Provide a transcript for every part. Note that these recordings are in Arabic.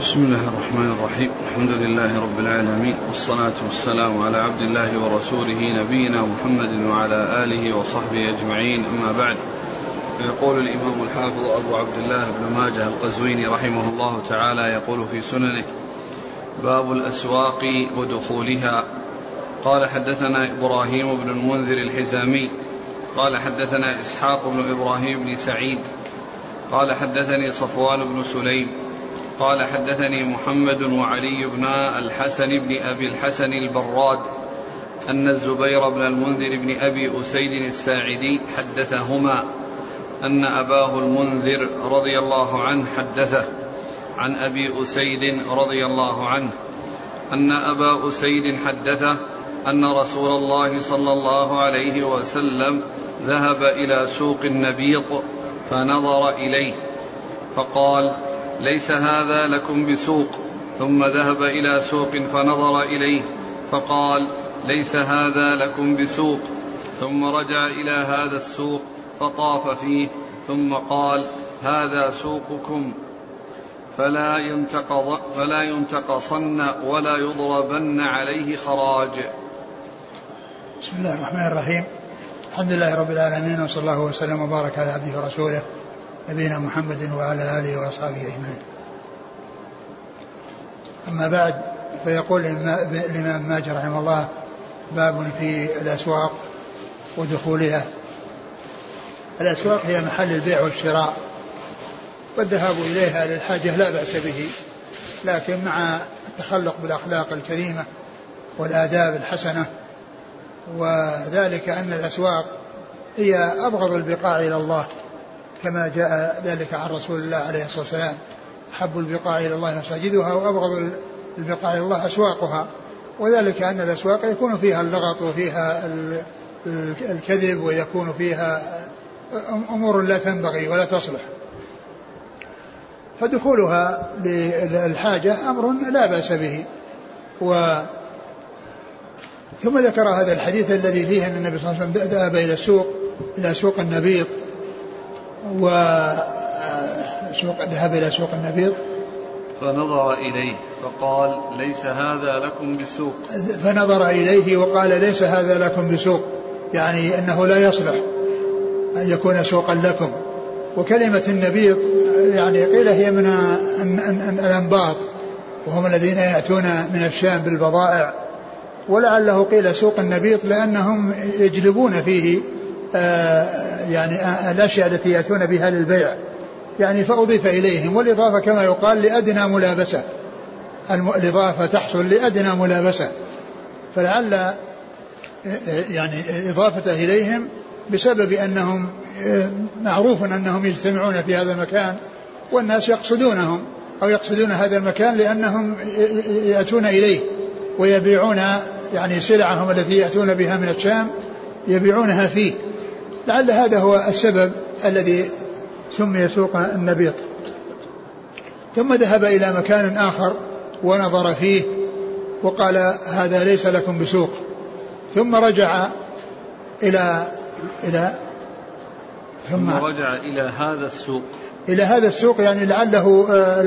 بسم الله الرحمن الرحيم. الحمد لله رب العالمين والصلاة والسلام على عبد الله ورسوله نبينا محمد وعلى آله وصحبه أجمعين. أما بعد فيقول الإمام الحافظ أبو عبد الله بن ماجه القزويني رحمه الله تعالى يقول في سننه باب الأسواق ودخولها. قال حدثنا إبراهيم بن المنذر الحزامي. قال حدثنا إسحاق بن إبراهيم بن سعيد. قال حدثني صفوان بن سليم. قال حدثني محمد وعلي بن الحسن بن أبي الحسن البراد أن الزبير بن المنذر بن أبي أسيد الساعدي حدثهما أن أباه المنذر رضي الله عنه حدثه عن أبي أسيد رضي الله عنه أن أبا أسيد حدثه أن رسول الله صلى الله عليه وسلم ذهب إلى سوق النبيط فنظر إليه فقال ليس هذا لكم بسوق ثم ذهب إلى سوق فنظر إليه فقال ليس هذا لكم بسوق ثم رجع إلى هذا السوق فطاف فيه ثم قال هذا سوقكم فلا ينتقض فلا ينتقصن ولا يضربن عليه خراج. بسم الله الرحمن الرحيم. الحمد لله رب العالمين وصلى الله وسلم وبارك على عبده ورسوله نبينا محمد وعلى آله وأصحابه أجمعين. أما بعد فيقول الإمام ماجد رحمه الله باب في الأسواق ودخولها. الأسواق هي محل البيع والشراء والذهاب إليها للحاجة لا بأس به لكن مع التخلق بالأخلاق الكريمة والآداب الحسنة وذلك أن الأسواق هي أبغض البقاع إلى الله كما جاء ذلك عن رسول الله عليه الصلاة والسلام. أحب البقاع إلى الله مساجدها وأبغض البقاع إلى الله أسواقها. وذلك أن الأسواق يكون فيها اللغط وفيها الكذب ويكون فيها أمور لا تنبغي ولا تصلح. فدخولها للحاجة أمر لا بأس به. و ثم ذكر هذا الحديث الذي فيه أن النبي صلى الله عليه وسلم ذهب إلى السوق إلى سوق النبيط. و سوق ذهب إلى سوق النبيط فنظر إليه فقال ليس هذا لكم بسوق. فنظر إليه وقال ليس هذا لكم بسوق يعني أنه لا يصلح أن يكون سوقا لكم. وكلمة النبيط يعني قيل هي من الأنباط وهم الذين يأتون من الشام بالبضائع. ولعله قيل سوق النبيط لأنهم يجلبون فيه يعني الأشياء التي يأتون بها للبيع. يعني فأضيف إليهم والإضافة كما يقال لأدنى ملابسة. الإضافة تحصل لأدنى ملابسة. فلعل يعني إضافته إليهم بسبب أنهم معروف أنهم يجتمعون في هذا المكان والناس يقصدونهم أو يقصدون هذا المكان لأنهم يأتون إليه ويبيعون يعني سلعهم التي يأتون بها من الشام يبيعونها فيه. لعل هذا هو السبب الذي سمي سوق النبيط ثم ذهب إلى مكان آخر ونظر فيه وقال هذا ليس لكم بسوق. ثم رجع إلى إلى ثم رجع إلى هذا السوق. إلى هذا السوق يعني لعله آه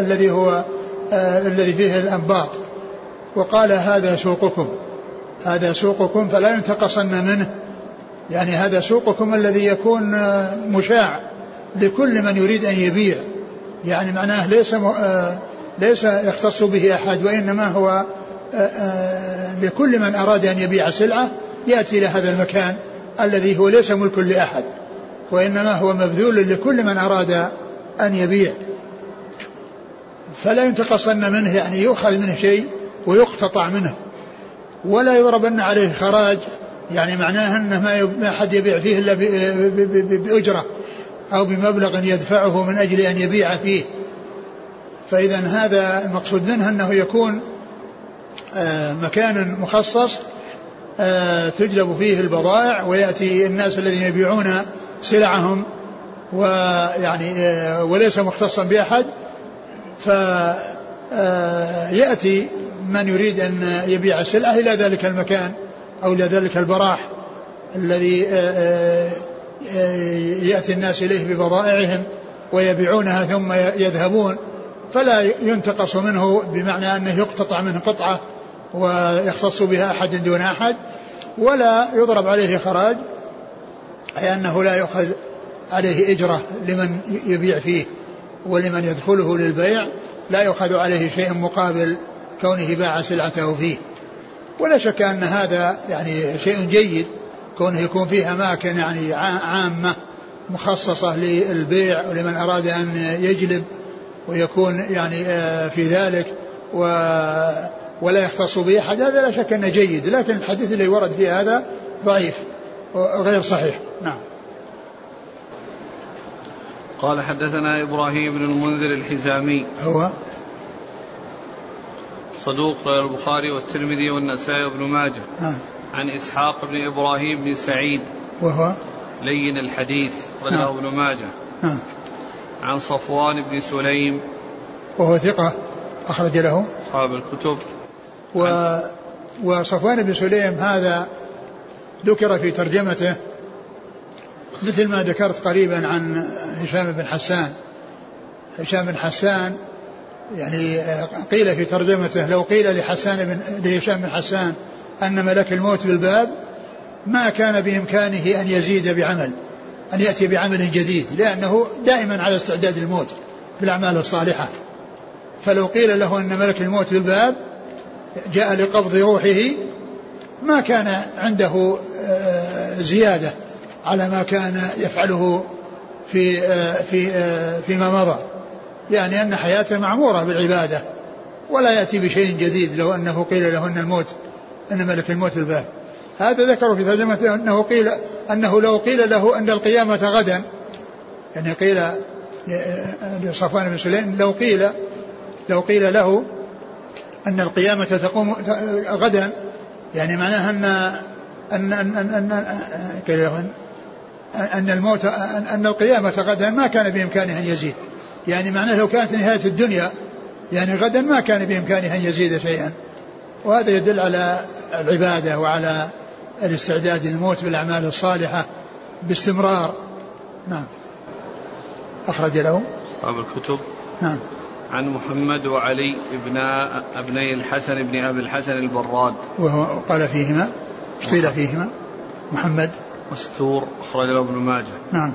الذي هو آه الذي فيه الأنباط. وقال هذا سوقكم هذا سوقكم فلا ينتقصن منه. يعني هذا سوقكم الذي يكون آه مشاع لكل من يريد أن يبيع. يعني معناه ليس ليس يختص به أحد وإنما هو لكل من أراد أن يبيع سلعة يأتي إلى هذا المكان الذي هو ليس ملك لأحد وإنما هو مبذول لكل من أراد أن يبيع. فلا ينتقصن منه يعني يؤخذ منه شيء ويقتطع منه ولا يضربن عليه خراج يعني معناه أنه ما أحد يبيع فيه إلا بأجرة أو بمبلغ يدفعه من أجل أن يبيع فيه. فإذا هذا المقصود منه أنه يكون مكان مخصص تجلب فيه البضائع ويأتي الناس الذين يبيعون سلعهم ويعني وليس مختصا بأحد. فيأتي من يريد أن يبيع السلعة إلى ذلك المكان. أو إلى ذلك البراح الذي يأتي الناس إليه ببضائعهم ويبيعونها ثم يذهبون فلا ينتقص منه بمعنى أنه يقتطع منه قطعة ويختص بها أحد دون أحد ولا يضرب عليه خراج أي أنه لا يؤخذ عليه إجرة لمن يبيع فيه ولمن يدخله للبيع لا يؤخذ عليه شيء مقابل كونه باع سلعته فيه. ولا شك أن هذا يعني شيء جيد كونه يكون فيه أماكن يعني عامة مخصصة للبيع ولمن أراد أن يجلب ويكون يعني آه، في ذلك و ولا يختص به أحد. هذا لا شك أنه جيد لكن الحديث الذي ورد في هذا ضعيف غير صحيح. نعم. قال حدثنا إبراهيم بن المنذر الحزامي. هو؟ صدوق البخاري والترمذي والنسائي وابن ماجه. نعم. عن إسحاق بن إبراهيم بن سعيد. وهو؟ لين الحديث رجله نعم. ابن ماجه. نعم. عن صفوان بن سليم. وهو ثقة أخرج له. أصحاب الكتب. و وصفوان بن سليم هذا ذكر في ترجمته مثل ما ذكرت قريبا عن هشام بن حسان. هشام بن حسان يعني قيل في ترجمته لو قيل لحسان بن لهشام بن حسان أن ملك الموت بالباب ما كان بإمكانه أن يزيد بعمل أن يأتي بعمل جديد لأنه دائما على استعداد الموت بالأعمال الصالحة. فلو قيل له أن ملك الموت بالباب جاء لقبض روحه ما كان عنده آه، زيادة على ما كان يفعله في آه، في آه، فيما مضى. يعني أن حياته معمورة بالعبادة ولا يأتي بشيء جديد لو أنه قيل له أن الموت أن ملك الموت الباب. هذا ذكر في ترجمته أنه قيل أنه لو قيل له أن القيامة غدا يعني قيل لصفوان بن سليم لو قيل لو قيل له أن القيامة تقوم غدا يعني معناها أن أن أن أن, أن, أن الموت أن القيامة غدا ما كان بإمكانه أن يزيد. يعني معناه لو كانت نهاية الدنيا يعني غدا ما كان بإمكانه أن يزيد شيئا. وهذا يدل على العبادة وعلى الاستعداد للموت بالأعمال الصالحة باستمرار. نعم. أخرج له. أصحاب الكتب. نعم. عن محمد وعلي ابن أبني الحسن بن أبي الحسن البراد. وهو قال فيهما قيل فيهما. محمد. مستور أخرج له ابن ماجه. نعم.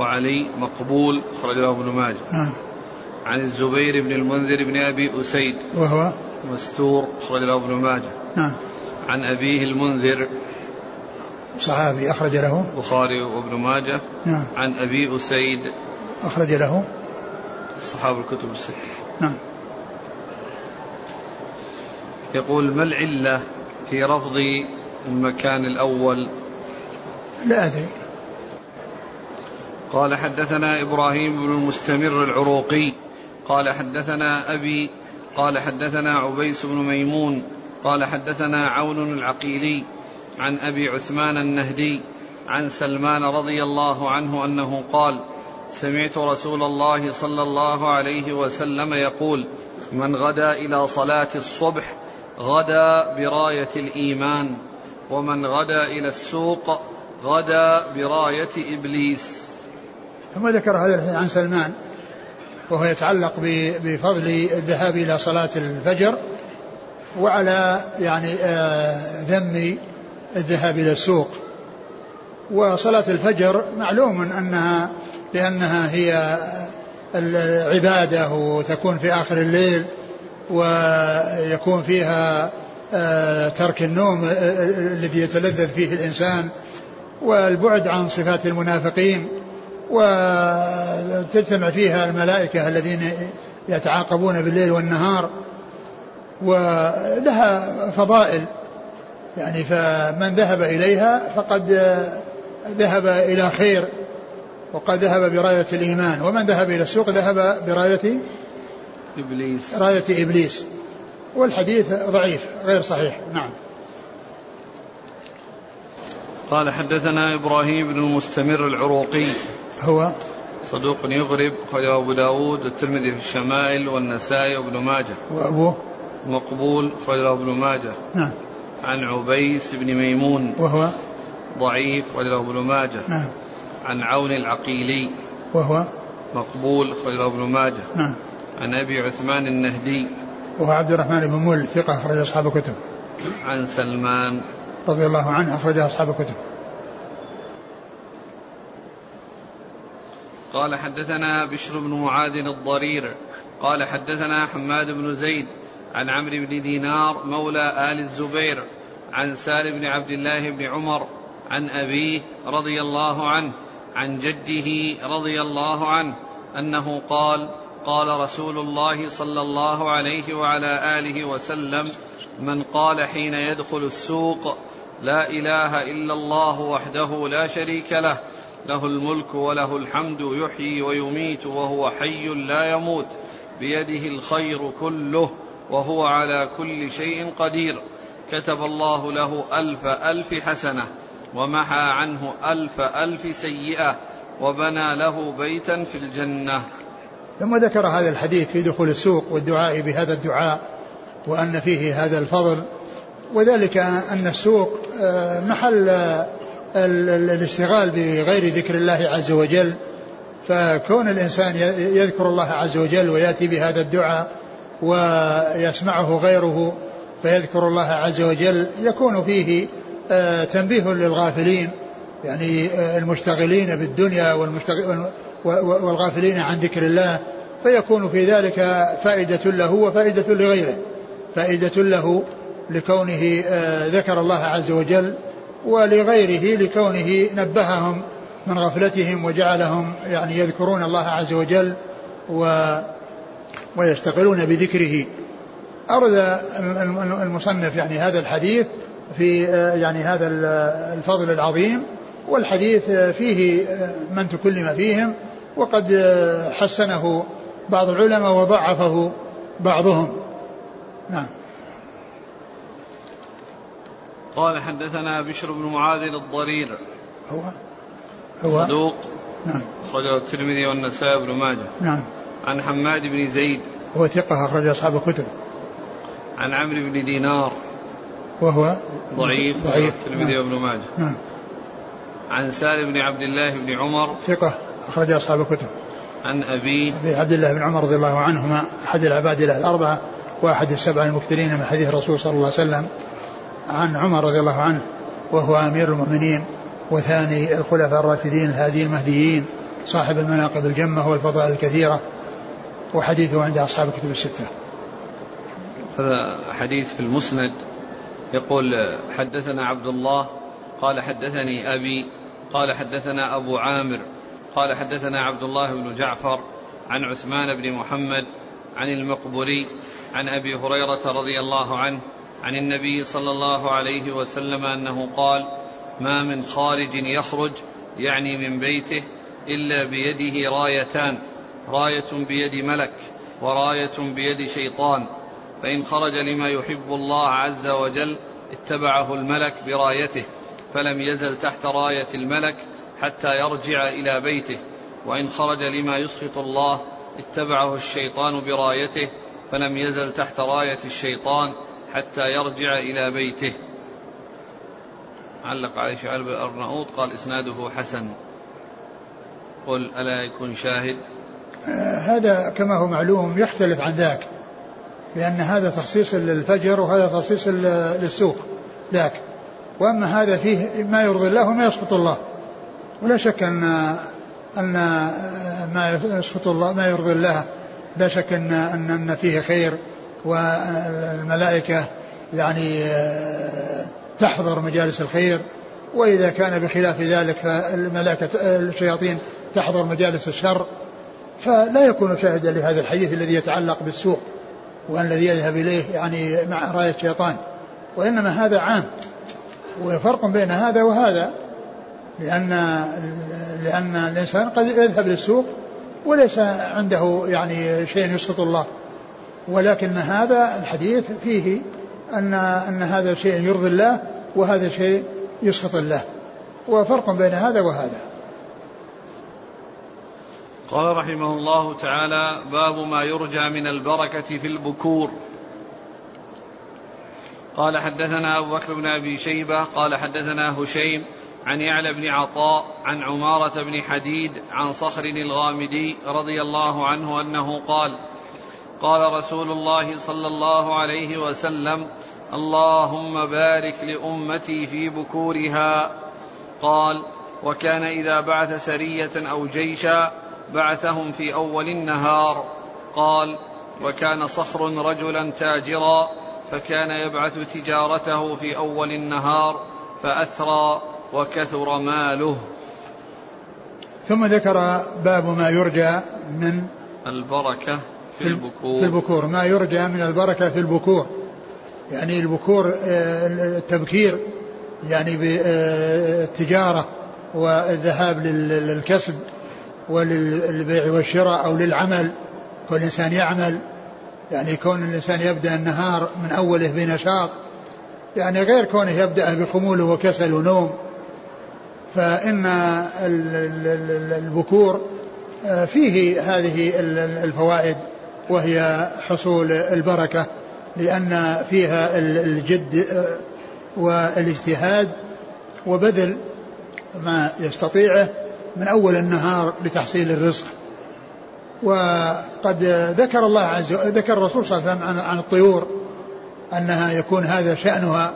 وعلي مقبول اخرج له ابن ماجه. نعم. عن الزبير بن المنذر بن أبي أسيد. وهو؟ مستور اخرج له ابن ماجه. نعم. عن أبيه المنذر. صحابي أخرج له. البخاري وابن ماجه. نعم. عن أبي أسيد. أخرج له. أصحاب الكتب الستة. نعم. يقول ما العلة في رفض المكان الأول؟ لا أدري. قال حدثنا إبراهيم بن المستمر العروقي قال حدثنا أبي قال حدثنا عبيس بن ميمون قال حدثنا عون العقيلي عن أبي عثمان النهدي عن سلمان رضي الله عنه أنه قال سمعت رسول الله صلى الله عليه وسلم يقول من غدا إلى صلاة الصبح غدا براية الإيمان ومن غدا إلى السوق غدا براية إبليس. ثم ذكر هذا عن سلمان وهو يتعلق بفضل الذهاب إلى صلاة الفجر وعلى يعني آه، ذم الذهاب إلى السوق. وصلاة الفجر معلوم أنها لأنها هي العبادة وتكون في آخر الليل ويكون فيها آه، ترك النوم آه، الذي يتلذذ فيه الإنسان والبعد عن صفات المنافقين. وتجتمع فيها الملائكة الذين يتعاقبون بالليل والنهار ولها فضائل. يعني فمن ذهب إليها فقد ذهب إلى خير وقد ذهب براية الإيمان. ومن ذهب إلى السوق ذهب براية إبليس. راية إبليس. والحديث ضعيف غير صحيح. نعم. قال حدثنا إبراهيم بن المستمر العروقي. هو صدوق يغرب خرجه أبو داود والترمذي في الشمائل والنسائي وابن ماجه. وأبوه؟ مقبول خرجه ابن ماجه. نعم. عن عبيس بن ميمون. وهو؟ ضعيف خرجه ابن ماجه. نعم. عن عون العقيلي. وهو؟ مقبول أخرجه ابن ماجه. نعم. عن أبي عثمان النهدي. وهو عبد الرحمن بن مول ثقة أخرج أصحاب الكتب. عن سلمان. رضي الله عنه أخرج أصحاب الكتب. قال حدثنا بشر بن معاذ الضرير قال حدثنا حماد بن زيد عن عمرو بن دينار مولى آل الزبير عن سالم بن عبد الله بن عمر عن أبيه رضي الله عنه عن جده رضي الله عنه أنه قال قال رسول الله صلى الله عليه وعلى آله وسلم من قال حين يدخل السوق لا إله إلا الله وحده لا شريك له له الملك وله الحمد يحيي ويميت وهو حي لا يموت. بيده الخير كله وهو على كل شيء قدير. كتب الله له ألف ألف حسنة ومحى عنه ألف ألف سيئة وبنى له بيتا في الجنة. ثم ذكر هذا الحديث في دخول السوق والدعاء بهذا الدعاء وأن فيه هذا الفضل. وذلك أن السوق آه، محل الاشتغال بغير ذكر الله عز وجل فكون الإنسان يذكر الله عز وجل ويأتي بهذا الدعاء ويسمعه غيره فيذكر الله عز وجل يكون فيه آه، تنبيه للغافلين يعني آه، المشتغلين بالدنيا والغافلين عن ذكر الله فيكون في ذلك فائدة له وفائدة لغيره فائدة له لكونه آه، ذكر الله عز وجل ولغيره لكونه نبههم من غفلتهم وجعلهم يعني يذكرون الله عز وجل و ويشتغلون بذكره. أرد المصنف يعني هذا الحديث في يعني هذا الفضل العظيم والحديث فيه من تكلم فيهم وقد حسنه بعض العلماء وضعفه بعضهم. نعم. قال حدثنا بشر بن معاذ الضرير. هو هو صدوق. نعم. أخرجه الترمذي والنسائي بن ماجه. نعم. عن حماد بن زيد. هو ثقة أخرج أصحاب الكتب. عن عمرو بن دينار. وهو ضعيف ضعيف. الترمذي نعم. وابن ماجه. نعم. عن سالم بن عبد الله بن عمر. ثقة أخرج أصحاب الكتب. عن أبيه أبي عبد الله بن عمر رضي الله عنهما أحد العباد الأربعة وأحد السبع المكثرين من حديث الرسول صلى الله عليه وسلم. عن عمر رضي الله عنه وهو أمير المؤمنين وثاني الخلفاء الراشدين الهادي المهديين صاحب المناقب الجمة والفضائل الكثيرة وحديثه عند أصحاب الكتب الستة. هذا حديث في المسند يقول حدثنا عبد الله قال حدثني أبي قال حدثنا أبو عامر قال حدثنا عبد الله بن جعفر عن عثمان بن محمد عن المقبري عن أبي هريرة رضي الله عنه عن النبي صلى الله عليه وسلم أنه قال ما من خارج يخرج يعني من بيته إلا بيده رايتان راية بيد ملك وراية بيد شيطان فإن خرج لما يحب الله عز وجل اتبعه الملك برايته فلم يزل تحت راية الملك حتى يرجع إلى بيته وإن خرج لما يسخط الله اتبعه الشيطان برايته فلم يزل تحت راية الشيطان حتى يرجع إلى بيته. علق عليه شعيب الأرناؤوط قال إسناده حسن. قل ألا يكون شاهد؟ آه، هذا كما هو معلوم يختلف عن ذاك لأن هذا تخصيص للفجر وهذا تخصيص للسوق ذاك. وأما هذا فيه ما يرضي الله وما يسخط الله. ولا شك أن أن ما يسخط الله ما يرضي الله. لا شك أن أن فيه خير. والملائكة يعني آه، تحضر مجالس الخير وإذا كان بخلاف ذلك فالملائكة الشياطين تحضر مجالس الشر. فلا يكون شاهدا لهذا الحديث الذي يتعلق بالسوق وأن الذي يذهب إليه يعني مع راية شيطان وإنما هذا عام وفرق بين هذا وهذا لأن لأن الإنسان قد يذهب للسوق وليس عنده يعني شيء يسخط الله. ولكن هذا الحديث فيه أن أن هذا شيء يرضي الله وهذا شيء يسخط الله. وفرق بين هذا وهذا. قال رحمه الله تعالى باب ما يرجى من البركة في البكور. قال حدثنا أبو بكر بن أبي شيبة قال حدثنا هشيم عن يعلى بن عطاء عن عمارة بن حديد عن صخر الغامدي رضي الله عنه أنه قال قال رسول الله صلى الله عليه وسلم اللهم بارك لأمتي في بكورها. قال وكان إذا بعث سرية أو جيشا بعثهم في أول النهار. قال وكان صخر رجلا تاجرا فكان يبعث تجارته في أول النهار فأثرى وكثر ماله. ثم ذكر باب ما يرجى من البركة. في البكور. في البكور. ما يرجى من البركة في البكور. يعني البكور آه، التبكير يعني بالتجاره والذهاب للكسب وللبيع والشراء أو للعمل. كل إنسان يعمل. يعني كون الإنسان يبدأ النهار من أوله بنشاط. يعني غير كونه يبدأ بخمول وكسل ونوم. فإن البكور آه، فيه هذه الفوائد. وهي حصول البركة لأن فيها الجد آه، والاجتهاد وبذل ما يستطيعه من أول النهار لتحصيل الرزق. وقد ذكر الله عز وجل ذكر الرسول صلى الله عليه وسلم عن الطيور أنها يكون هذا شأنها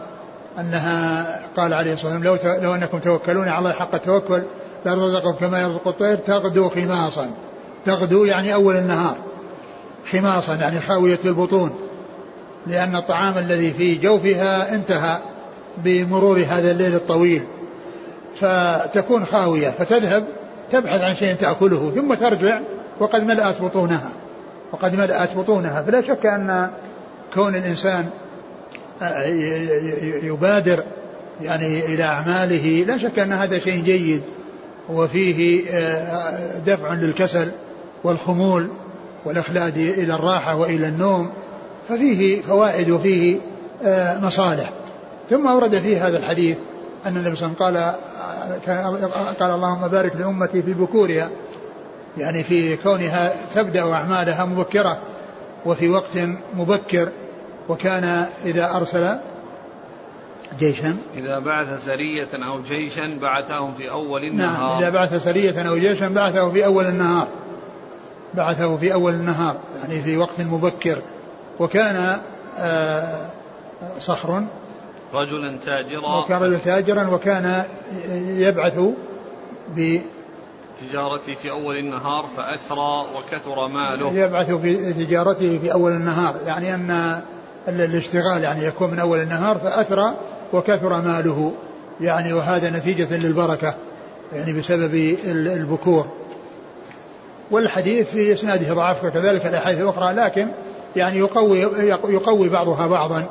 أنها قال عليه الصلاة والسلام لو لو أنكم توكلون على الله حق التوكل لرزقكم كما يرزق الطير تغدو خماصا تغدو يعني أول النهار. خماصا يعني خاويه البطون لأن الطعام الذي في جوفها انتهى بمرور هذا الليل الطويل. فتكون خاويه فتذهب تبحث عن شيء تأكله ثم ترجع وقد ملأت بطونها. وقد ملأت بطونها. فلا شك أن كون الإنسان آه، يبادر يعني إلى أعماله لا شك أن هذا شيء جيد. وفيه آه، دفع للكسل والخمول. والإخلاد إلى الراحة وإلى النوم ففيه فوائد وفيه آه، مصالح. ثم أورد فيه هذا الحديث أن النبي صلى الله عليه وسلم قال قال اللهم بارك لأمتي في بكورها يعني في كونها تبدأ أعمالها مبكرة وفي وقت مبكر وكان إذا أرسل جيشا إذا بعث سرية أو جيشا بعثهم في أول النهار. نعم إذا بعث سرية أو جيشا بعثه في أول النهار. بعثه في أول النهار يعني في وقت مبكر. وكان آه صخر رجلا تاجرا. وكان رجلا تاجرا وكان يبعث ب تجارتي في أول النهار فأثرى وكثر ماله. يبعث في تجارته في أول النهار. يعني أن الاشتغال يعني يكون من أول النهار فأثرى وكثر ماله. يعني وهذا نتيجة للبركة يعني بسبب البكور. والحديث في إسناده ضعف وكذلك الأحاديث الأخرى لكن يعني يقوي يقوي بعضها بعضا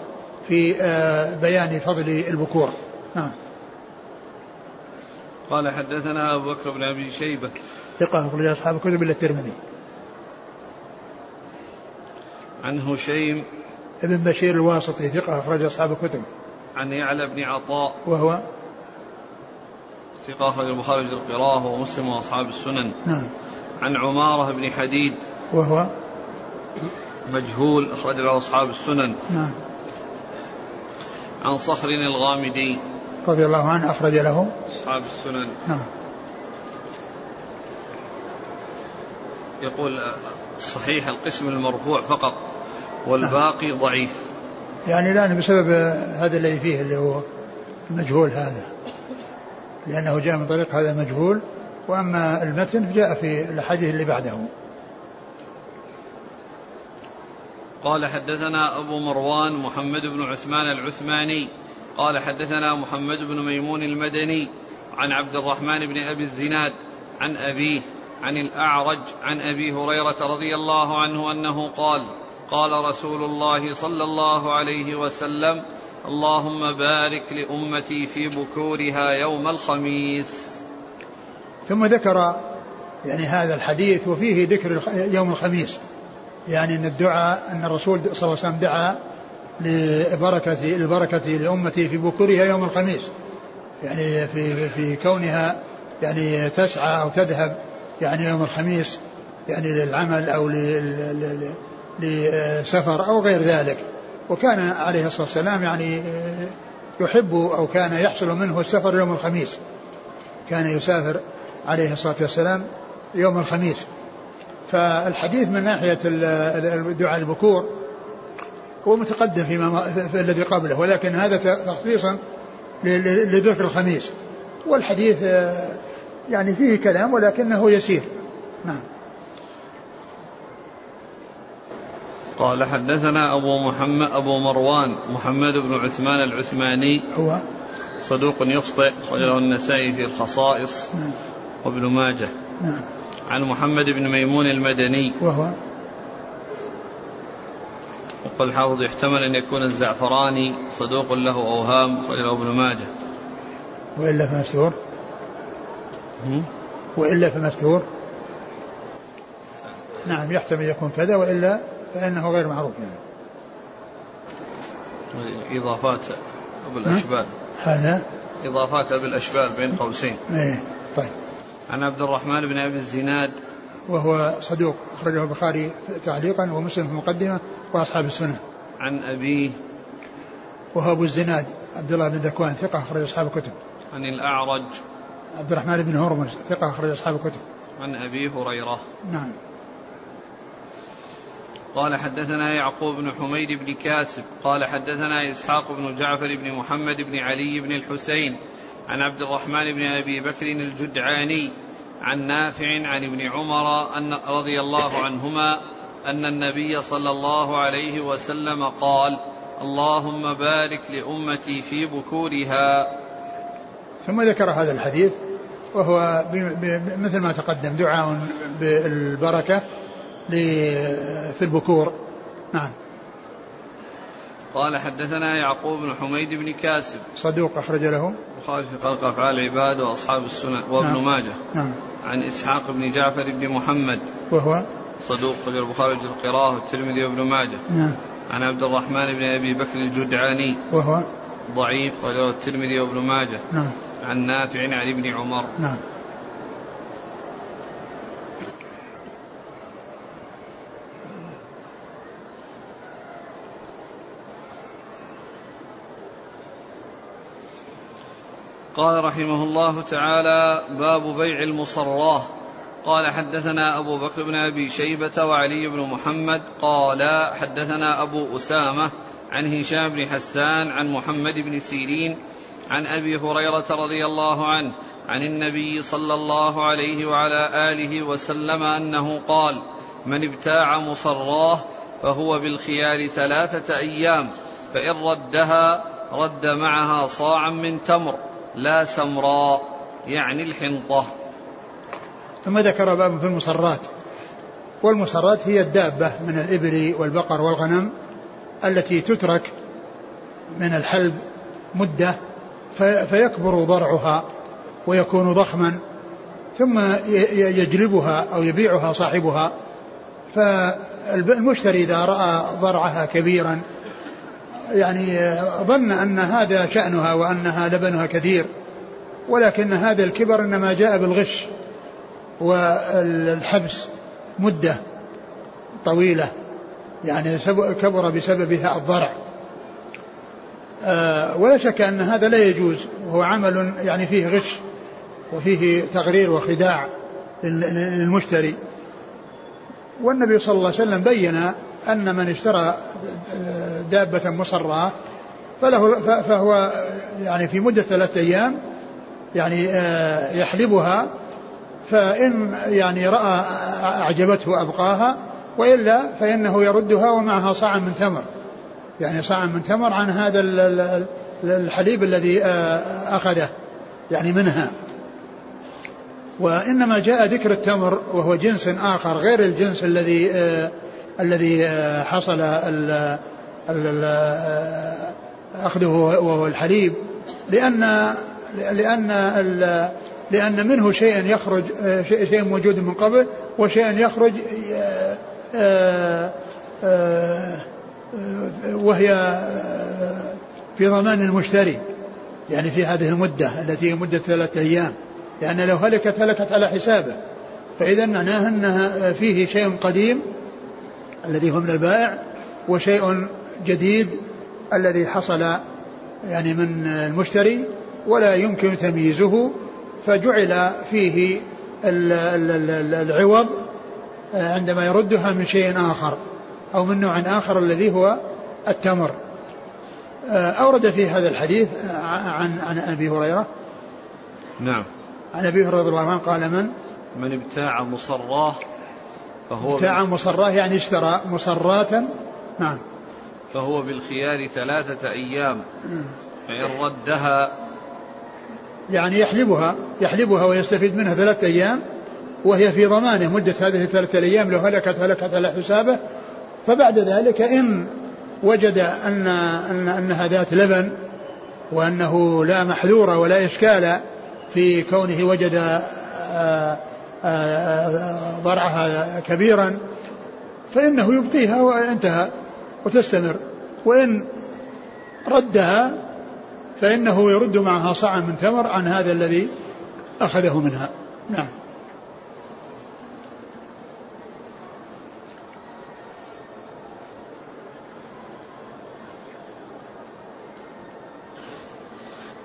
في آه، بيان فضل البكور. نعم. قال حدثنا أبو بكر بن أبي شيبة. ثقة أخرج أصحاب الكتب إلا الترمذي. عن هشيم. ابن بشير الواسطي ثقة أخرج أصحاب الكتب. عن يعلى بن عطاء. وهو؟ ثقة أخرج البخاري في القراءة ومسلم وأصحاب السنن. نعم. عن عمارة بن حديد. وهو مجهول أخرج له أصحاب السنن. نعم. عن صخر الغامدي. رضي الله عنه أخرج له. أصحاب السنن. نعم. يقول صحيح القسم المرفوع فقط والباقي نعم. ضعيف. يعني الآن بسبب هذا الذي فيه اللي هو المجهول هذا لأنه جاء من طريق هذا المجهول وأما المتن جاء في الحديث اللي بعده. قال حدثنا أبو مروان محمد بن عثمان العثماني قال حدثنا محمد بن ميمون المدني عن عبد الرحمن بن أبي الزناد عن أبيه عن الأعرج عن أبي هريرة رضي الله عنه أنه قال قال رسول الله صلى الله عليه وسلم اللهم بارك لأمتي في بكورها يوم الخميس. ثم ذكر يعني هذا الحديث وفيه ذكر يوم الخميس. يعني إن الدعاء إن الرسول صلى الله عليه وسلم دعا لبركة البركة لأمتي في بكورها يوم الخميس. يعني في في كونها يعني تسعى أو تذهب يعني يوم الخميس يعني للعمل أو لسفر أو غير ذلك. وكان عليه الصلاة والسلام يعني يحب أو كان يحصل منه السفر يوم الخميس. كان يسافر عليه الصلاة والسلام يوم الخميس. فالحديث من ناحية دعاء البكور هو متقدم فيما في الذي قبله ولكن هذا تخصيصا لذكر الخميس. والحديث يعني فيه كلام ولكنه يسير. نعم. قال حدثنا أبو محمد أبو مروان محمد بن عثمان العثماني. هو صدوق يخطئ رجله النسائي في الخصائص. نعم. وابن ماجه. نعم. عن محمد بن ميمون المدني. وهو؟ يقول الحافظ يحتمل أن يكون الزعفراني صدوق له أوهام رجله ابن ماجه. وإلا فمستور؟ وإلا فمستور؟ نعم يحتمل يكون كذا وإلا فإنه غير معروف يعني. إضافات أبو الأشبال. هذا؟ إضافات أبو الأشبال بين قوسين. إيه طيب. عن عبد الرحمن بن أبي الزناد. وهو صدوق أخرجه البخاري تعليقا ومسلم في المقدمة وأصحاب السنة. عن أبيه. وهو أبو الزناد عبد الله بن ذكوان ثقة أخرج أصحاب الكتب. عن الأعرج. عبد الرحمن بن هرمز ثقة أخرج أصحاب الكتب. عن أبي هريرة. نعم. قال حدثنا يعقوب بن حميد بن كاسب. قال حدثنا إسحاق بن جعفر بن محمد بن علي بن الحسين. عن عبد الرحمن بن أبي بكر الجدعاني عن نافع عن ابن عمر أن رضي الله عنهما أن النبي صلى الله عليه وسلم قال اللهم بارك لأمتي في بكورها. ثم ذكر هذا الحديث وهو مثل ما تقدم دعاء بالبركة في البكور. نعم. قال حدثنا يعقوب بن حميد بن كاسب. صدوق أخرج له. البخاري في خلق أفعال العباد وأصحاب السنن وابن نعم. ماجه. نعم. عن إسحاق بن جعفر بن محمد. وهو؟ صدوق رجل البخاري في القراءة والترمذي وابن ماجه. نعم. عن عبد الرحمن بن أبي بكر الجدعاني. وهو؟ ضعيف رجل الترمذي وابن ماجه. نعم. عن نافع عن ابن عمر. نعم. قال رحمه الله تعالى باب بيع المصراه. قال حدثنا أبو بكر بن أبي شيبة وعلي بن محمد. قال حدثنا أبو أسامة عن هشام بن حسان عن محمد بن سيرين عن أبي هريرة رضي الله عنه عن النبي صلى الله عليه وعلى آله وسلم أنه قال من ابتاع مصراه فهو بالخيار ثلاثة أيام فإن ردها رد معها صاعا من تمر. لا سمراء يعني الحنطة. ثم ذكر باب في المصرات والمصرات هي الدابة من الإبل والبقر والغنم التي تترك من الحلب مدة فيكبر ضرعها ويكون ضخما ظم يجلبها أو يبيعها صاحبها. فالمشتري إذا رأى ضرعها كبيرا يعني ظن أن هذا شأنها وأنها لبنها كثير ولكن هذا الكبر إنما جاء بالغش والحبس مدة طويلة يعني كبر بسببها الضرع. آه، ولا شك أن هذا لا يجوز وهو عمل يعني فيه غش وفيه تغرير وخداع للمشتري. والنبي صلى الله عليه وسلم بين أن من اشترى دابة مصرة فله فهو يعني في مدة ثلاثة أيام يعني آه، يحلبها فإن يعني رأى أعجبته أبقاها وإلا فإنه يردها ومعها صاع من تمر. يعني صاع من تمر عن هذا الحليب الذي آه، أخذه يعني منها. وإنما جاء ذكر التمر وهو جنس آخر غير الجنس الذي آه الذي حصل ال ال أخذه وهو الحليب لأن لأن لأن منه شيء يخرج شيء موجود من قبل وشيء يخرج وهي في ضمان المشتري يعني في هذه المدة التي هي مدة ثلاثة أيام لأن لو هلكت هلكت على حسابه. فإذا معناه أنها فيه شيء قديم الذي هو من البائع وشيء جديد الذي حصل يعني من المشتري ولا يمكن تمييزه فجعل فيه العوض عندما يردها من شيء آخر أو من نوع آخر الذي هو التمر. أورد في هذا الحديث عن عن أبي هريرة. نعم. عن أبي هريرة رضي الله عنه قال من؟ من ابتاع مصراه فهو ابتاع مصراه يعني اشترى مصراة نعم. فهو بالخيار ثلاثة أيام. فإن ردها يعني يحلبها يحلبها ويستفيد منها ثلاثة أيام وهي في ضمانه مدة هذه الثلاثة أيام لو هلكت هلكت على حسابه. فبعد ذلك إن وجد أن أن أنها ذات لبن وأنه لا محذور ولا إشكال في كونه وجد آه، ضرعها كبيرا فإنه يبقيها وانتهى وتستمر. وإن ردها فإنه يرد معها صاعا من تمر عن هذا الذي أخذه منها. نعم.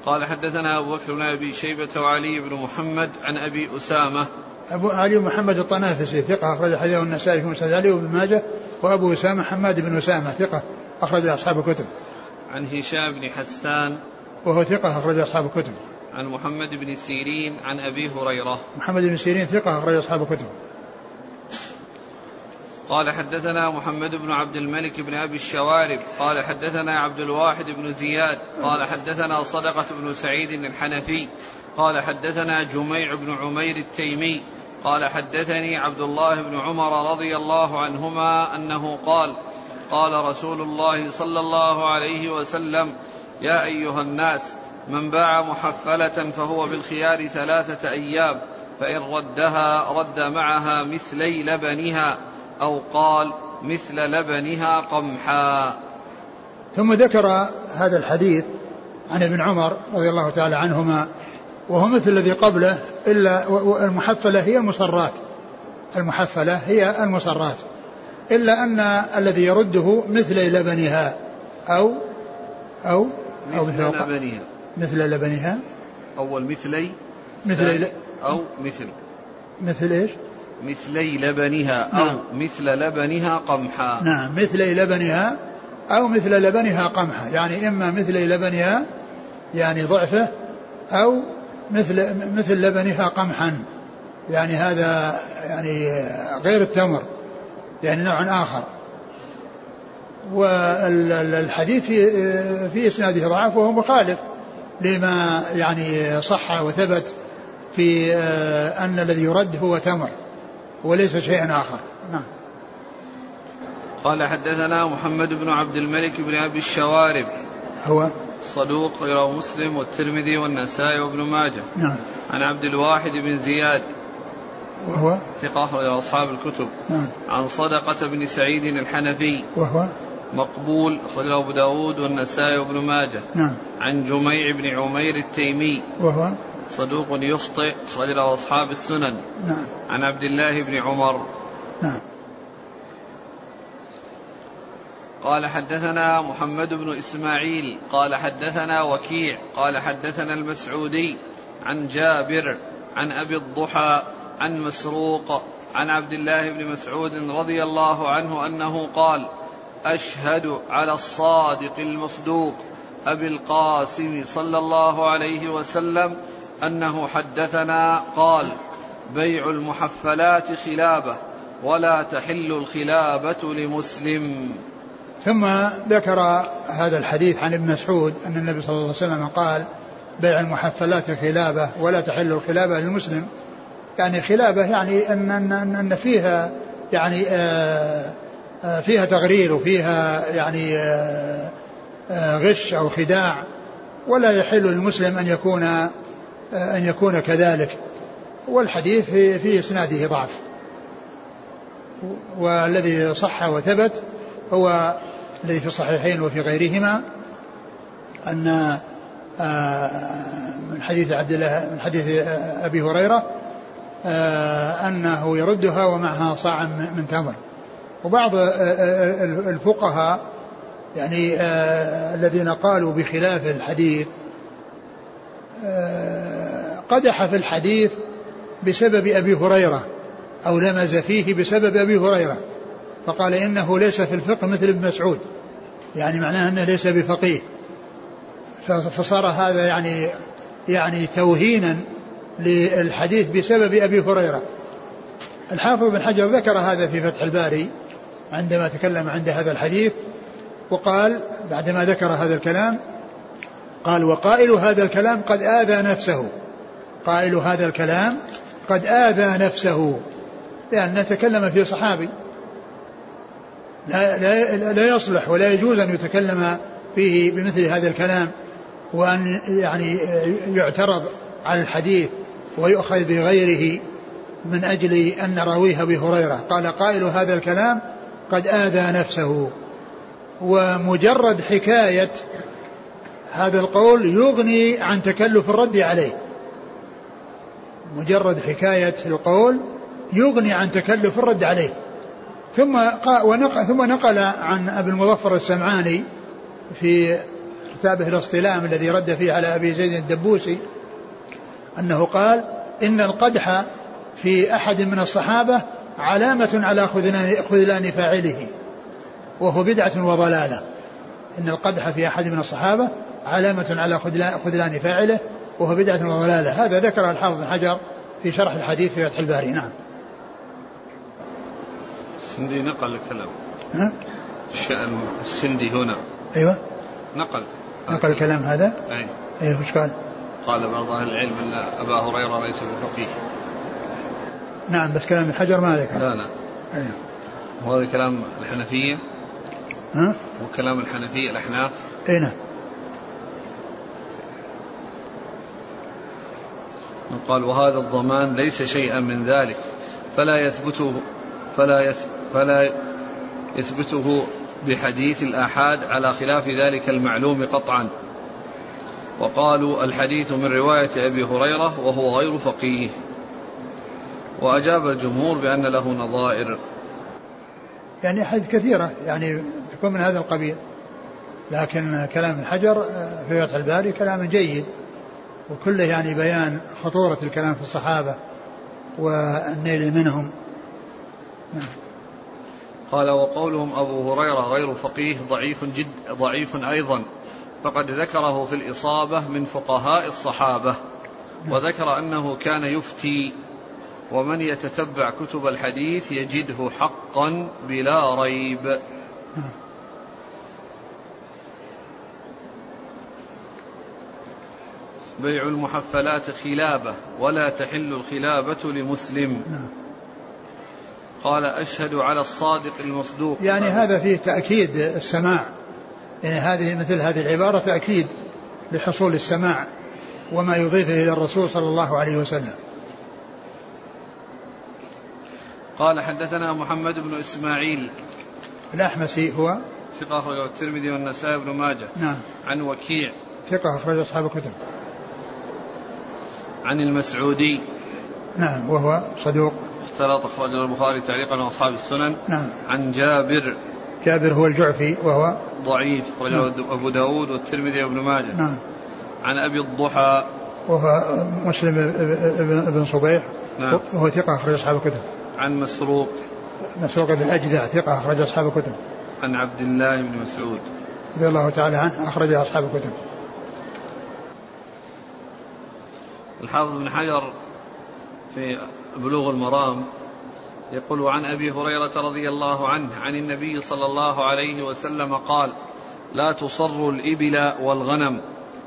قال حدثنا أبو بكر بن أبي شيبة وعلي بن محمد عن أبي أسامة أبو علي محمد الطنافسي ثقة أخرج حديثه النسائي في مسند علي وابن ماجه وأبو أسامة حماد بن أسامة ثقة أخرج أصحاب الكتب. عن هشام بن حسان وهو ثقة أخرج أصحاب الكتب. عن محمد بن سيرين عن أبي هريرة. محمد بن سيرين ثقة أخرج أصحاب الكتب. قال حدثنا محمد بن عبد الملك بن أبي الشوارب قال حدثنا عبد الواحد بن زياد قال حدثنا صدقة بن سعيد الحنفي قال حدثنا جميع بن عمير التيمي قال حدثني عبد الله بن عمر رضي الله عنهما أنه قال قال رسول الله صلى الله عليه وسلم يا أيها الناس من باع محفلة فهو بالخيار ثلاثة أيام فإن ردها رد معها مثلي لبنها أو قال مثل لبنها قمحا. ثم ذكر هذا الحديث عن ابن عمر رضي الله تعالى عنهما وهو مثل الذي قبله إلا المحفلة هي المصرات. المحفلة هي المصرات. إلا أن الذي يرده مثل لبنها أو أو أو مثل لبنها. مثل لبنها. أول مثلي مثل أو مثل. مثل إيش؟ مثلي لبنها أو نعم. مثل لبنها قمحا. نعم مثلي لبنها أو مثل لبنها قمحا. يعني إما مثلي لبنها يعني ضعفه أو مثل مثل لبنها قمحا. يعني هذا يعني غير التمر. يعني نوع آخر. والحديث في في إسناده ضعف وهو مخالف لما يعني صح وثبت في أن الذي يرد هو تمر وليس شيئا آخر. نعم. قال حدثنا محمد بن عبد الملك بن أبي الشوارب. هو صدوق رواه مسلم والترمذي والنسائي وابن ماجه. نعم. عن عبد الواحد بن زياد. وهو؟ ثقة أخرج أصحاب الكتب. نعم. عن صدقة بن سعيد الحنفي. وهو؟ مقبول أخرجه أبو داود والنسائي وابن ماجه. نعم. عن جميع بن عمير التيمي. وهو؟ صدوق يخطئ أخرج أصحاب السنن. نعم. عن عبد الله بن عمر. نعم. قال حدثنا محمد بن إسماعيل قال حدثنا وكيع قال حدثنا المسعودي عن جابر عن أبي الضحى عن مسروق عن عبد الله بن مسعود رضي الله عنه أنه قال أشهد على الصادق المصدوق أبي القاسم صلى الله عليه وسلم أنه حدثنا قال بيع المحفلات خلابة ولا تحل الخلابة لمسلم. ثم ذكر هذا الحديث عن ابن مسعود أن النبي صلى الله عليه وسلم قال بيع المحفلات خلابة ولا تحل الخلابة للمسلم. يعني خلابة يعني ان ان ان فيها يعني آه، آه، فيها تغرير وفيها يعني آه، غش أو خداع ولا يحل للمسلم أن يكون أن يكون كذلك. والحديث في, في إسناده ضعف. والذي صح وثبت هو الذي في الصحيحين وفي غيرهما أن آه، من حديث عبد الله من حديث أبي هريرة آه، أنه يردها ومعها صاع من تمر. وبعض آه، الفقهاء يعني الذين قالوا بخلاف الحديث قدح في الحديث بسبب أبي هريرة أو لمز فيه بسبب أبي هريرة. فقال إنه ليس في الفقه مثل ابن مسعود. يعني معناه أنه ليس بفقيه. فصار هذا يعني يعني توهينا للحديث بسبب أبي هريرة. الحافظ بن حجر ذكر هذا في فتح الباري عندما تكلم عند هذا الحديث وقال بعدما ذكر هذا الكلام قال وقائل هذا الكلام قد آذى نفسه. قائل هذا الكلام قد آذى نفسه. لأن تكلم في صحابي. لا, لا, لا يصلح ولا يجوز أن يتكلم فيه بمثل هذا الكلام وأن يعني يعترض على الحديث ويؤخذ بغيره من أجل أن راويه أبي هريرة. قال قائل هذا الكلام قد آذى نفسه. ومجرد حكاية هذا القول يغني عن تكلف الرد عليه. مجرد حكاية القول يغني عن تكلف الرد عليه. ثم ونقل ثم نقل عن أبي المظفر السمعاني في كتابه الاصطلام الذي رد فيه على أبي زيد الدبوسي أنه قال إن القدح في أحد من الصحابة علامة على خذلان فاعله وهو بدعة وضلالة. إن القدح في أحد من الصحابة علامة على خذلان فاعله وهو بدعة وضلالة. هذا ذكر الحافظ بن حجر في شرح الحديث في فتح الباري. نعم. السندي نقل الكلام. ها؟ الشأن السندي هنا. أيوه. نقل. نقل الكلام هذا؟ أي. أيوه وش قال؟ قال بعض أهل العلم أن أبا هريرة ليس بفقيه. نعم بس كلام الحجر ما ذكر. لا لا. أيوه. وهذا كلام الحنفية. ها؟ وكلام الحنفية الأحناف. أي نعم. قال وهذا الضمان ليس شيئا من ذلك. فلا يثبته فلا يث فلا يثبته بحديث الآحاد على خلاف ذلك المعلوم قطعا. وقالوا الحديث من رواية أبي هريرة وهو غير فقيه. وأجاب الجمهور بأن له نظائر. يعني أحاديث كثيرة يعني تكون من هذا القبيل. لكن كلام الحجر في فتح الباري كلام جيد. وكله يعني بيان خطورة الكلام في الصحابة والنيل منهم. نعم. قال وقولهم أبو هريرة غير فقيه ضعيف جد ضعيف أيضا فقد ذكره في الإصابة من فقهاء الصحابة. وذكر أنه كان يفتي ومن يتتبع كتب الحديث يجده حقا بلا ريب. بيع المحفلات خلابة ولا تحل الخلابة لمسلم. قال أشهد على الصادق المصدوق. يعني هذا فيه تأكيد السماع. يعني هذه مثل هذه العبارة تأكيد لحصول السماع وما يضيفه إلى الرسول صلى الله عليه وسلم. قال حدثنا محمد بن إسماعيل. الأحمسي هو؟ ثقة أخرجه الترمذي والنسائي بن ماجه. نعم. عن وكيع. ثقة أخرج أصحاب الكتب. عن المسعودي. نعم وهو صدوق. اختلط أخرجه البخاري تعليقا وأصحاب السنن. نعم. عن جابر. جابر هو الجعفي وهو ضعيف أخرجه نعم. أبو داود والترمذي وابن ماجه. نعم. عن أبي الضحى. وهو مسلم بن صبيح. نعم. وهو ثقة أخرج أصحاب الكتب. عن مسروق. مسروق بن الأجدع ثقة أخرج أصحاب الكتب. عن عبد الله بن مسعود. رضي الله تعالى عنه أخرج أصحاب الكتب. الحافظ بن حجر في بلوغ المرام. يقول عن أبي هريرة رضي الله عنه عن النبي صلى الله عليه وسلم قال لا تصر الإبل والغنم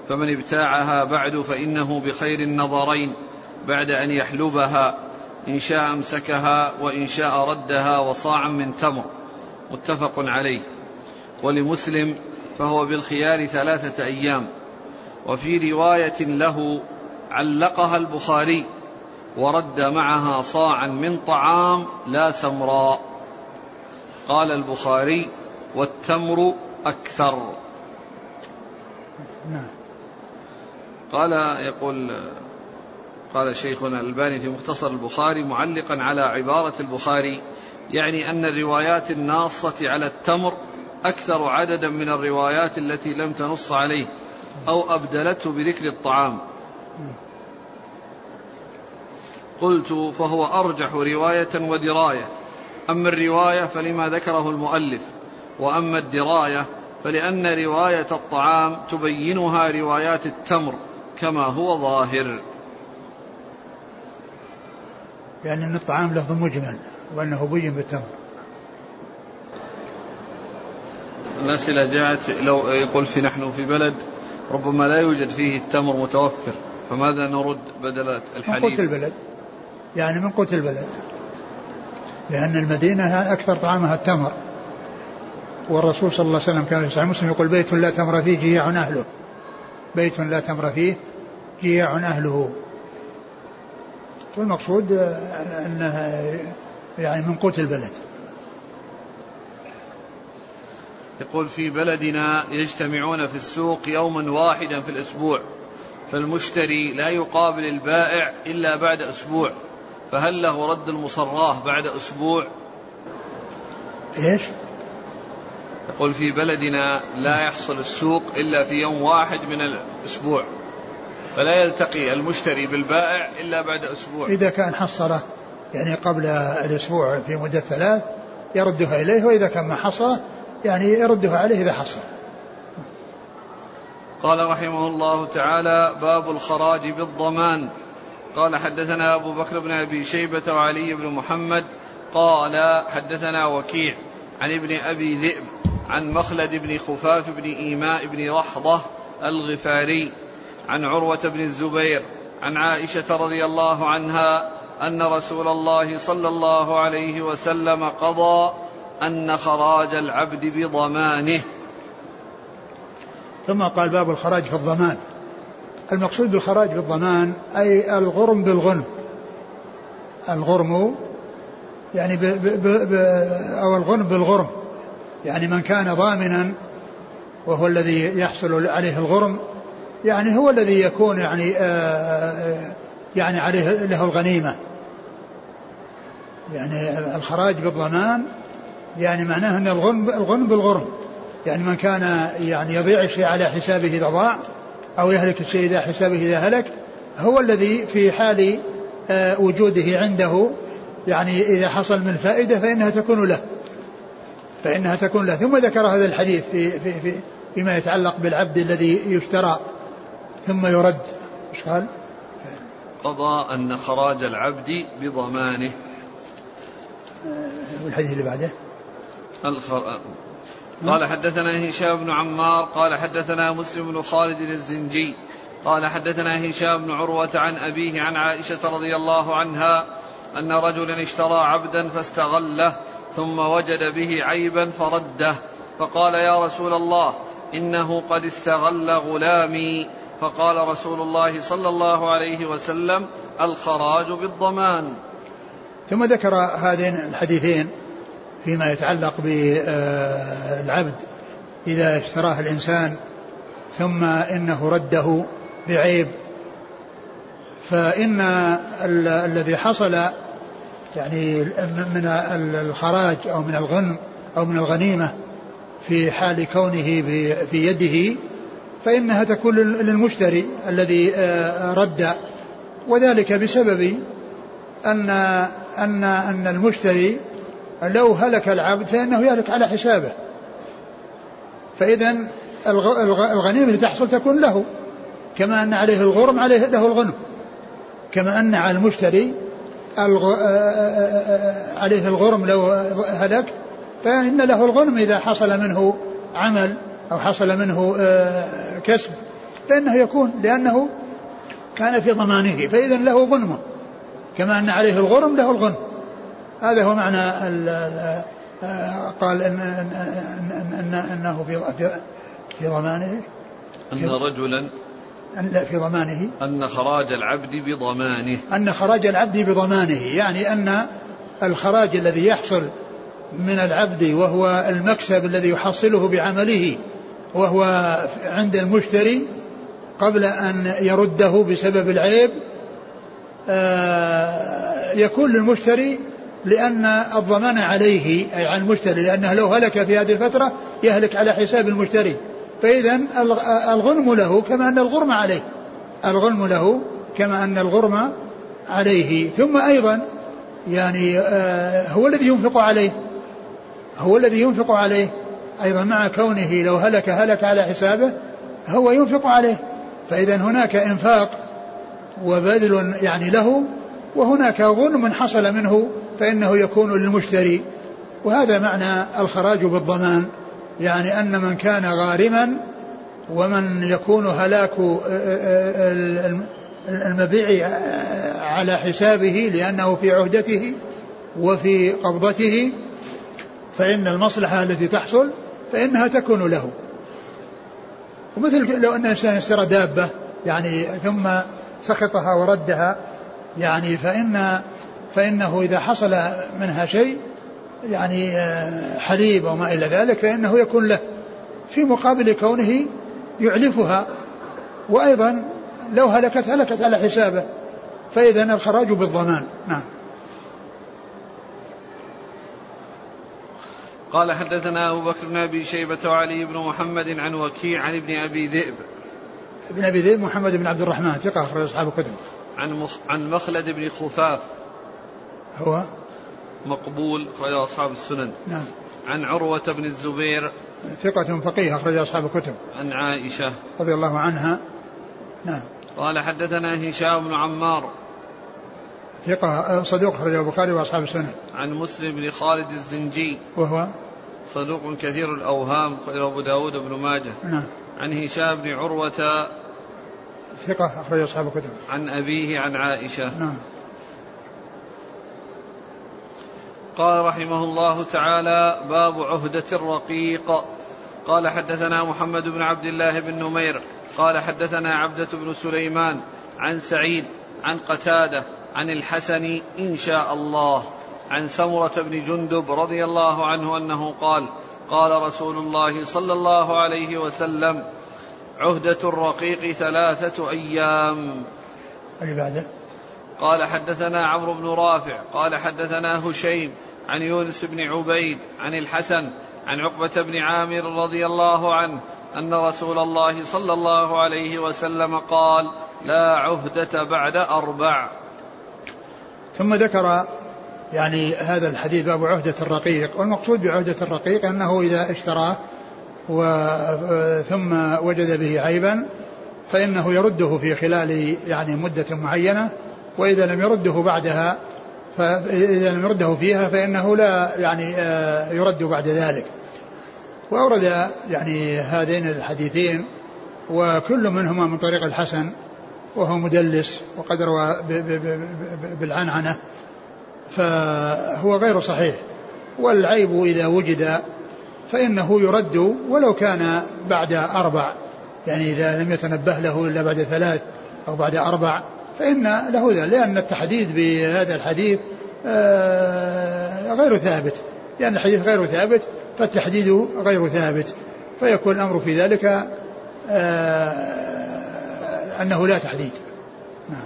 فمن ابتاعها بعد فإنه بخير النظرين بعد أن يحلبها إن شاء أمسكها وإن شاء ردها وصاعا من تمر. متفق عليه. ولمسلم فهو بالخيار ثلاثة أيام. وفي رواية له علقها البخاري ورد معها صاعا من طعام لا سمراء قال البخاري والتمر أكثر. نعم. قال يقول قال شيخنا الباني في مختصر البخاري معلقا على عبارة البخاري يعني أن الروايات الناصة على التمر أكثر عددا من الروايات التي لم تنص عليه أو أبدلته بذكر الطعام. قلت فهو أرجح رواية ودراية. أما الرواية فلما ذكره المؤلف وأما الدراية فلأن رواية الطعام تبينها روايات التمر كما هو ظاهر. يعني أن الطعام لفظ مجمل وأنه بين بالتمر. الأسئلة جاءت لو يقول في نحن في بلد ربما لا يوجد فيه التمر متوفر فماذا نرد بدل الحليب؟ قوت البلد. يعني من قوت البلد. لأن المدينة أكثر طعامها التمر. والرسول صلى الله عليه وسلم كان في صحيح مسلم يقول بيت لا تمر فيه جياع أهله. بيت لا تمر فيه جياع أهله. والمقصود أنها يعني من قوت البلد. يقول في بلدنا يجتمعون في السوق يوما واحدا في الأسبوع فالمشتري لا يقابل البائع إلا بعد أسبوع. فهل له رد المصراه بعد أسبوع؟ إيش؟ يقول في بلدنا لا يحصل السوق إلا في يوم واحد من الأسبوع فلا يلتقي المشتري بالبائع إلا بعد أسبوع. إذا كان حصله يعني قبل الأسبوع في مدة ثلاث يردها إليه وإذا كان ما حصل يعني يردها عليه إذا حصل. قال رحمه الله تعالى باب الخراج بالضمان. قال حدثنا أبو بكر بن أبي شيبة وعلي بن محمد قال حدثنا وكيع عن ابن أبي ذئب عن مخلد بن خفاف بن إيماء بن رحضة الغفاري عن عروة بن الزبير عن عائشة رضي الله عنها أن رسول الله صلى الله عليه وسلم قضى أن خراج العبد بضمانه. ثم قال باب الخراج في الضمان. المقصود بالخراج بالضمان أي الغرم بالغنم. الغرم يعني ب ب ب أو الغنم بالغرم. يعني من كان ضامنا وهو الذي يحصل عليه الغرم يعني هو الذي يكون يعني آه، آآ يعني عليه له الغنيمة. يعني الخراج بالضمان يعني معناه أن الغنم الغنم بالغرم. يعني من كان يعني يضيع الشيء على حسابه إذا ضاع أو يهلك الشيء إذا حسابه إذا هلك هو الذي في حال آه، وجوده عنده يعني إذا حصل من فائدة فإنها تكون له فإنها تكون له. ثم ذكر هذا الحديث في, في, في فيما يتعلق بالعبد الذي يشترى ثم يرد. إيش قال؟ قضى أن خراج العبد بضمانه. آه، والحديث اللي بعده؟ الخر... قال حدثنا هشام بن عمار قال حدثنا مسلم بن خالد الزنجي قال حدثنا هشام بن عروة عن أبيه عن عائشة رضي الله عنها أن رجلا اشترى عبدا فاستغله ثم وجد به عيبا فرده فقال يا رسول الله إنه قد استغل غلامي. فقال رسول الله صلى الله عليه وسلم الخراج بالضمان. ثم ذكر هذين الحديثين فيما يتعلق بالعبد إذا اشتراه الإنسان ثم إنه رده بعيب. فإن الذي حصل يعني من الخراج أو من الغنم أو من الغنيمة في حال كونه في يده فإنها تكون للمشتري الذي آه، رد. وذلك بسبب أن أن أن المشتري لو هلك العبد فإنه يهلك على حسابه. فإذا الغنيمة اللي تحصل تكون له كما أن عليه الغرم عليه له الغنم. كما أن على المشتري عليه الغرم لو هلك فإن له الغنم إذا حصل منه عمل أو حصل منه كسب. فإنه يكون لأنه كان في ضمانه فإذا له غنمه. كما أن عليه الغرم له الغنم. هذا هو معنى قال إن, إن, إن أنه في في ضمانه. أن رجلا أن في ضمانه. أن خراج العبد بضمانه. أن خراج العبد بضمانه يعني أن الخراج الذي يحصل من العبد وهو المكسب الذي يحصله بعمله وهو عند المشتري قبل أن يرده بسبب العيب آه، يكون للمشتري لأن الضمان عليه أي على المشتري لأنه لو هلك في هذه الفترة يهلك على حساب المشتري. فإذا الغنم له كما أن الغرم عليه. الغنم له كما أن الغرم عليه. ثم أيضا يعني آه هو الذي ينفق عليه. هو الذي ينفق عليه. أيضا مع كونه لو هلك هلك على حسابه هو ينفق عليه. فإذا هناك إنفاق وبذل يعني له وهناك غنم حصل منه فإنه يكون للمشتري. وهذا معنى الخراج بالضمان يعني أن من كان غارما ومن يكون هلاك المبيع على حسابه لأنه في عهدته وفي قبضته فإن المصلحة التي تحصل فإنها تكون له. ومثل لو أن الإنسان اشترى دابة يعني ثم سخطها وردها يعني فإن فإنه إذا حصل منها شيء يعني آه، حليب أو ما إلى ذلك فإنه يكون له في مقابل كونه يعلفها. وأيضا لو هلكت هلكت على حسابه. فإذا الخراج بالضمان. نعم. قال حدثنا أبو بكر بن أبي شيبة وعلي بن محمد عن وكيع عن ابن أبي ذئب. ابن أبي ذئب محمد بن عبد الرحمن ثقة أخرج أصحاب الكتب. عن مخ... عن مخلد بن خفاف. هو مقبول أخرج أصحاب السنن نعم عن عروة بن الزبير ثقة فقيه أخرج أصحاب الكتب عن عائشة رضي الله عنها نعم قال حدثنا هشام بن عمار ثقة صدوق أخرجه البخاري وأصحاب السنن. عن مسلم بن خالد الزنجي وهو صدوق كثير الأوهام أخرجه أبو داود بن ماجه. نعم. عن هشام بن عروة ثقة أخرج أصحاب الكتب. عن أبيه عن عائشة. نعم. قال رحمه الله تعالى باب عهدة الرقيق. قال حدثنا محمد بن عبد الله بن نمير. قال حدثنا عبدة بن سليمان عن سعيد عن قتادة عن الحسن إن شاء الله. عن سمرة بن جندب رضي الله عنه أنه قال قال رسول الله صلى الله عليه وسلم عهدة الرقيق ثلاثة أيام. اللي بعده قال حدثنا عمرو بن رافع قال حدثنا هشيم عن يونس بن عبيد عن الحسن عن عقبة بن عامر رضي الله عنه أن رسول الله صلى الله عليه وسلم قال لا عهدة بعد أربع. ثم ذكر يعني هذا الحديث باب عهدة الرقيق والمقصود بعهدة الرقيق أنه إذا اشتراه ثم وجد به عيبا فإنه يرده في خلال يعني مدة معينة وإذا لم يرده بعدها فإذا لم يرده فيها فإنه لا يعني آه، يرد بعد ذلك. وأورد يعني هذين الحديثين وكل منهما من طريق الحسن وهو مدلس وقد روى بالعنعنة فهو غير صحيح. والعيب إذا وجد فإنه يرد ولو كان بعد أربع يعني إذا لم يتنبه له إلا بعد ثلاث أو بعد أربع فإن له ذلك لأن التحديد بهذا الحديث آه، غير ثابت. لأن الحديث غير ثابت فالتحديد غير ثابت. فيكون الأمر في ذلك آه، أنه لا تحديد. نعم.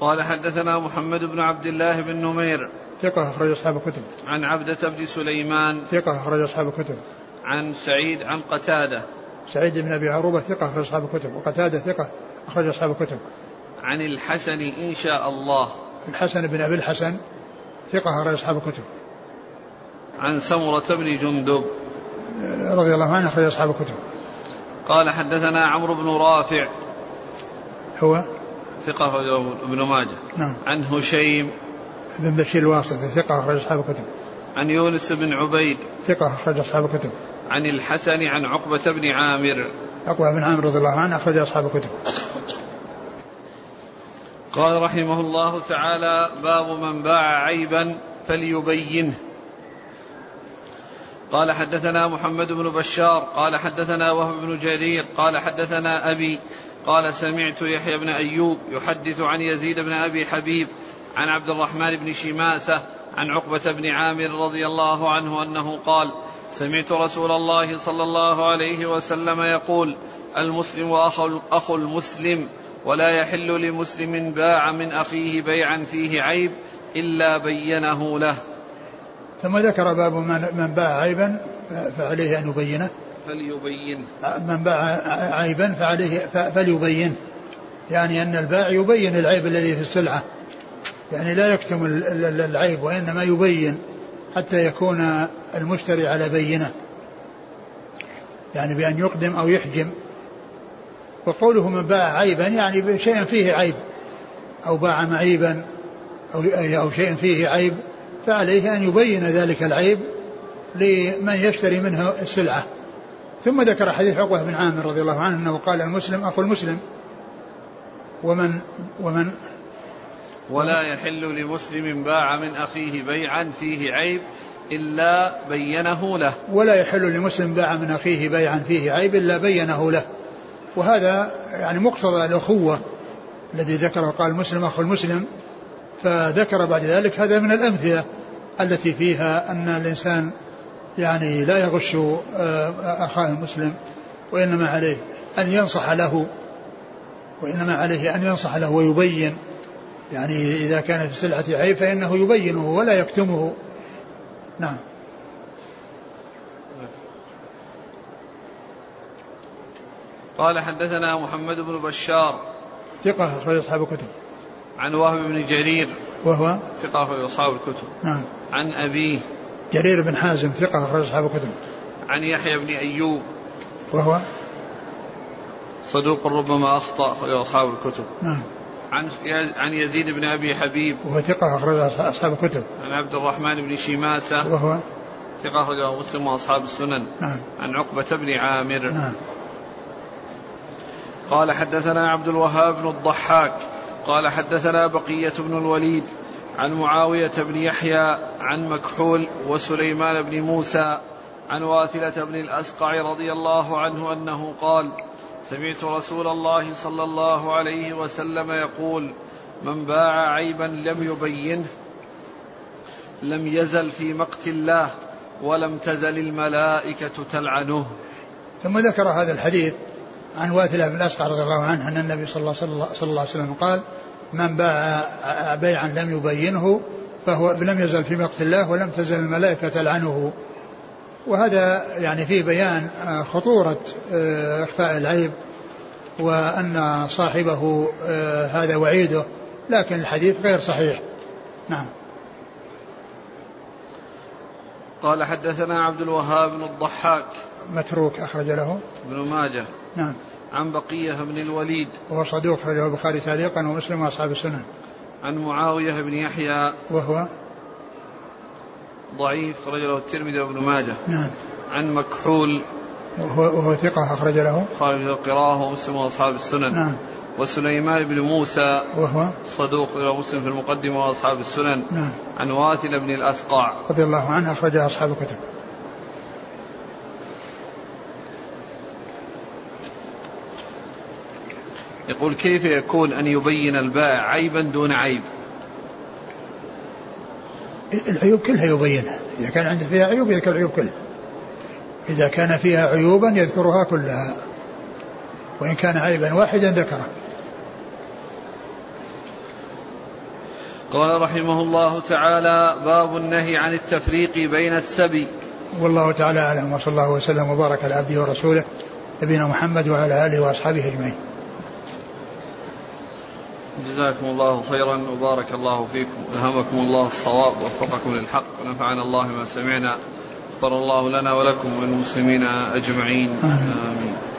قال حدثنا محمد بن عبد الله بن نمير ثقة أخرج أصحاب الكتب. عن عبدة بن سليمان ثقة أخرج أصحاب الكتب. عن سعيد عن قتادة. سعيد بن أبي عروبة ثقة أخرج أصحاب الكتب وقتادة ثقة أخرج أصحاب الكتب. عن الحسن إن شاء الله. الحسن بن أبي الحسن ثقة أخرج أصحاب الكتب. عن سمرة بن جندب. رضي الله عنه أخرج أصحاب الكتب. قال حدثنا عمرو بن رافع. هو؟ ثقة ابن ماجه. نعم. عن هشيم. بن بشير الواسطي ثقة أخرج أصحاب الكتب. عن يونس بن عبيد. ثقة أخرج أصحاب الكتب. عن الحسن عن عقبة بن عامر. عقبة بن عامر رضي الله عنه أخرج أصحاب الكتب. قال رحمه الله تعالى باب من باع عيبا فليبينه. قال حدثنا محمد بن بشار قال حدثنا وهب بن جرير قال حدثنا أبي قال سمعت يحيى بن أيوب يحدث عن يزيد بن أبي حبيب عن عبد الرحمن بن شماسة عن عقبة بن عامر رضي الله عنه أنه قال سمعت رسول الله صلى الله عليه وسلم يقول المسلم أخو, أخو المسلم ولا يحل لمسلم باع من أخيه بيعا فيه عيب إلا بينه له. ثم ذكر باب من باع عيبا فعليه أن يبينه. فليبين. من باع عيبا فعليه فليبين. يعني أن البائع يبين العيب الذي في السلعة. يعني لا يكتم العيب وإنما يبين. حتى يكون المشتري على بينة. يعني بأن يقدم أو يحجم. وقوله من باع عيبا يعني بشيء فيه عيب. أو باع معيبا أو أو شيء فيه عيب. فعليه أن يبين ذلك العيب لمن يشتري منه السلعة. ثم ذكر حديث عقبة بن عامر رضي الله عنه أنه قال المسلم أخو المسلم ومن ومن ولا يحل لمسلم باع من أخيه بيعا فيه عيب إلا بينه له. ولا يحل لمسلم باع من أخيه بيعا فيه عيب إلا بينه له. وهذا يعني مقتضى الأخوة الذي ذكره قال المسلم أخو المسلم فذكر بعد ذلك هذا من الأمثلة التي فيها أن الإنسان يعني لا يغش آه، أخاه المسلم وإنما عليه أن ينصح له وإنما عليه أن ينصح له ويبين يعني إذا كان في سلعة عيب فإنه يبينه ولا يكتمه. نعم. قال حدثنا محمد بن بشار. ثقة أخرج أصحاب الكتب. عن وهب بن جرير. وهو؟ ثقة أخرج أصحاب الكتب. نعم. عن أبيه. جرير بن حازم ثقة أخرج أصحاب الكتب. عن يحيى بن أيوب. وهو؟ صدوق ربما أخطأ أخرج أصحاب الكتب. نعم. عن عن يزيد بن أبي حبيب. وهو ثقة أخرج أصحاب الكتب. عن عبد الرحمن بن شيماسة وهو؟ ثقة أخرجه مسلم وأصحاب السنن. نعم. عن عقبة بن عامر. نعم. قال حدثنا عبد الوهاب بن الضحاك. قال حدثنا بقية بن الوليد. عن معاوية بن يحيى. عن مكحول وسليمان بن موسى. عن واثلة بن الأسقع رضي الله عنه أنه قال سمعت رسول الله صلى الله عليه وسلم يقول من باع عيبا لم يبينه لم يزل في مقت الله ولم تزل الملائكة تلعنه. ثم ذكر هذا الحديث عن واثلة بن الأسقع رضي الله عنه أن النبي صلى الله, صلى الله عليه وسلم قال من باع بيعا لم يبينه فهو لم يزل في مقت الله ولم تزل الملائكة تلعنه. وهذا يعني فيه بيان آه، خطورة آه، إخفاء العيب وأن صاحبه آه، هذا وعيده لكن الحديث غير صحيح. نعم. قال حدثنا عبد الوهاب بن الضحاك. متروك أخرج له. ابن ماجه. نعم. عن بقية بن الوليد. وهو صدوق أخرجه البخاري تعليقا ومسلم وأصحاب السنن. عن معاوية بن يحيى. وهو؟ ضعيف رجله الترمذي وابن ماجه. نعم. عن مكحول. وهو, وهو ثقة أخرج له. خارج القراءة ومسلم وأصحاب السنن. نعم. وسليمان بن موسى وهو؟ صدوق إلى مسلم في المقدمة وأصحاب السنن. نعم. عن واثل بن الأسقع. رضي الله عنه أخرجها أصحاب الكتب. يقول كيف يكون أن يبين البائع عيبا دون عيب؟ العيوب كلها يبينها. إذا كان عنده فيها عيوب يذكر العيوب كلها. إذا كان فيها عيوبا يذكرها كلها. وإن كان عيبا واحدا ذكره. قال رحمه الله تعالى باب النهي عن التفريق بين السبي. والله تعالى أعلم وصلى الله وسلم وبارك على عبده ورسوله نبينا محمد وعلى آله وأصحابه أجمعين. جزاكم الله خيرا وبارك الله فيكم. ألهمكم الله الصواب ووفقكم للحق. ونفعنا الله ما سمعنا. غفر الله لنا ولكم وللمسلمين أجمعين. آمين.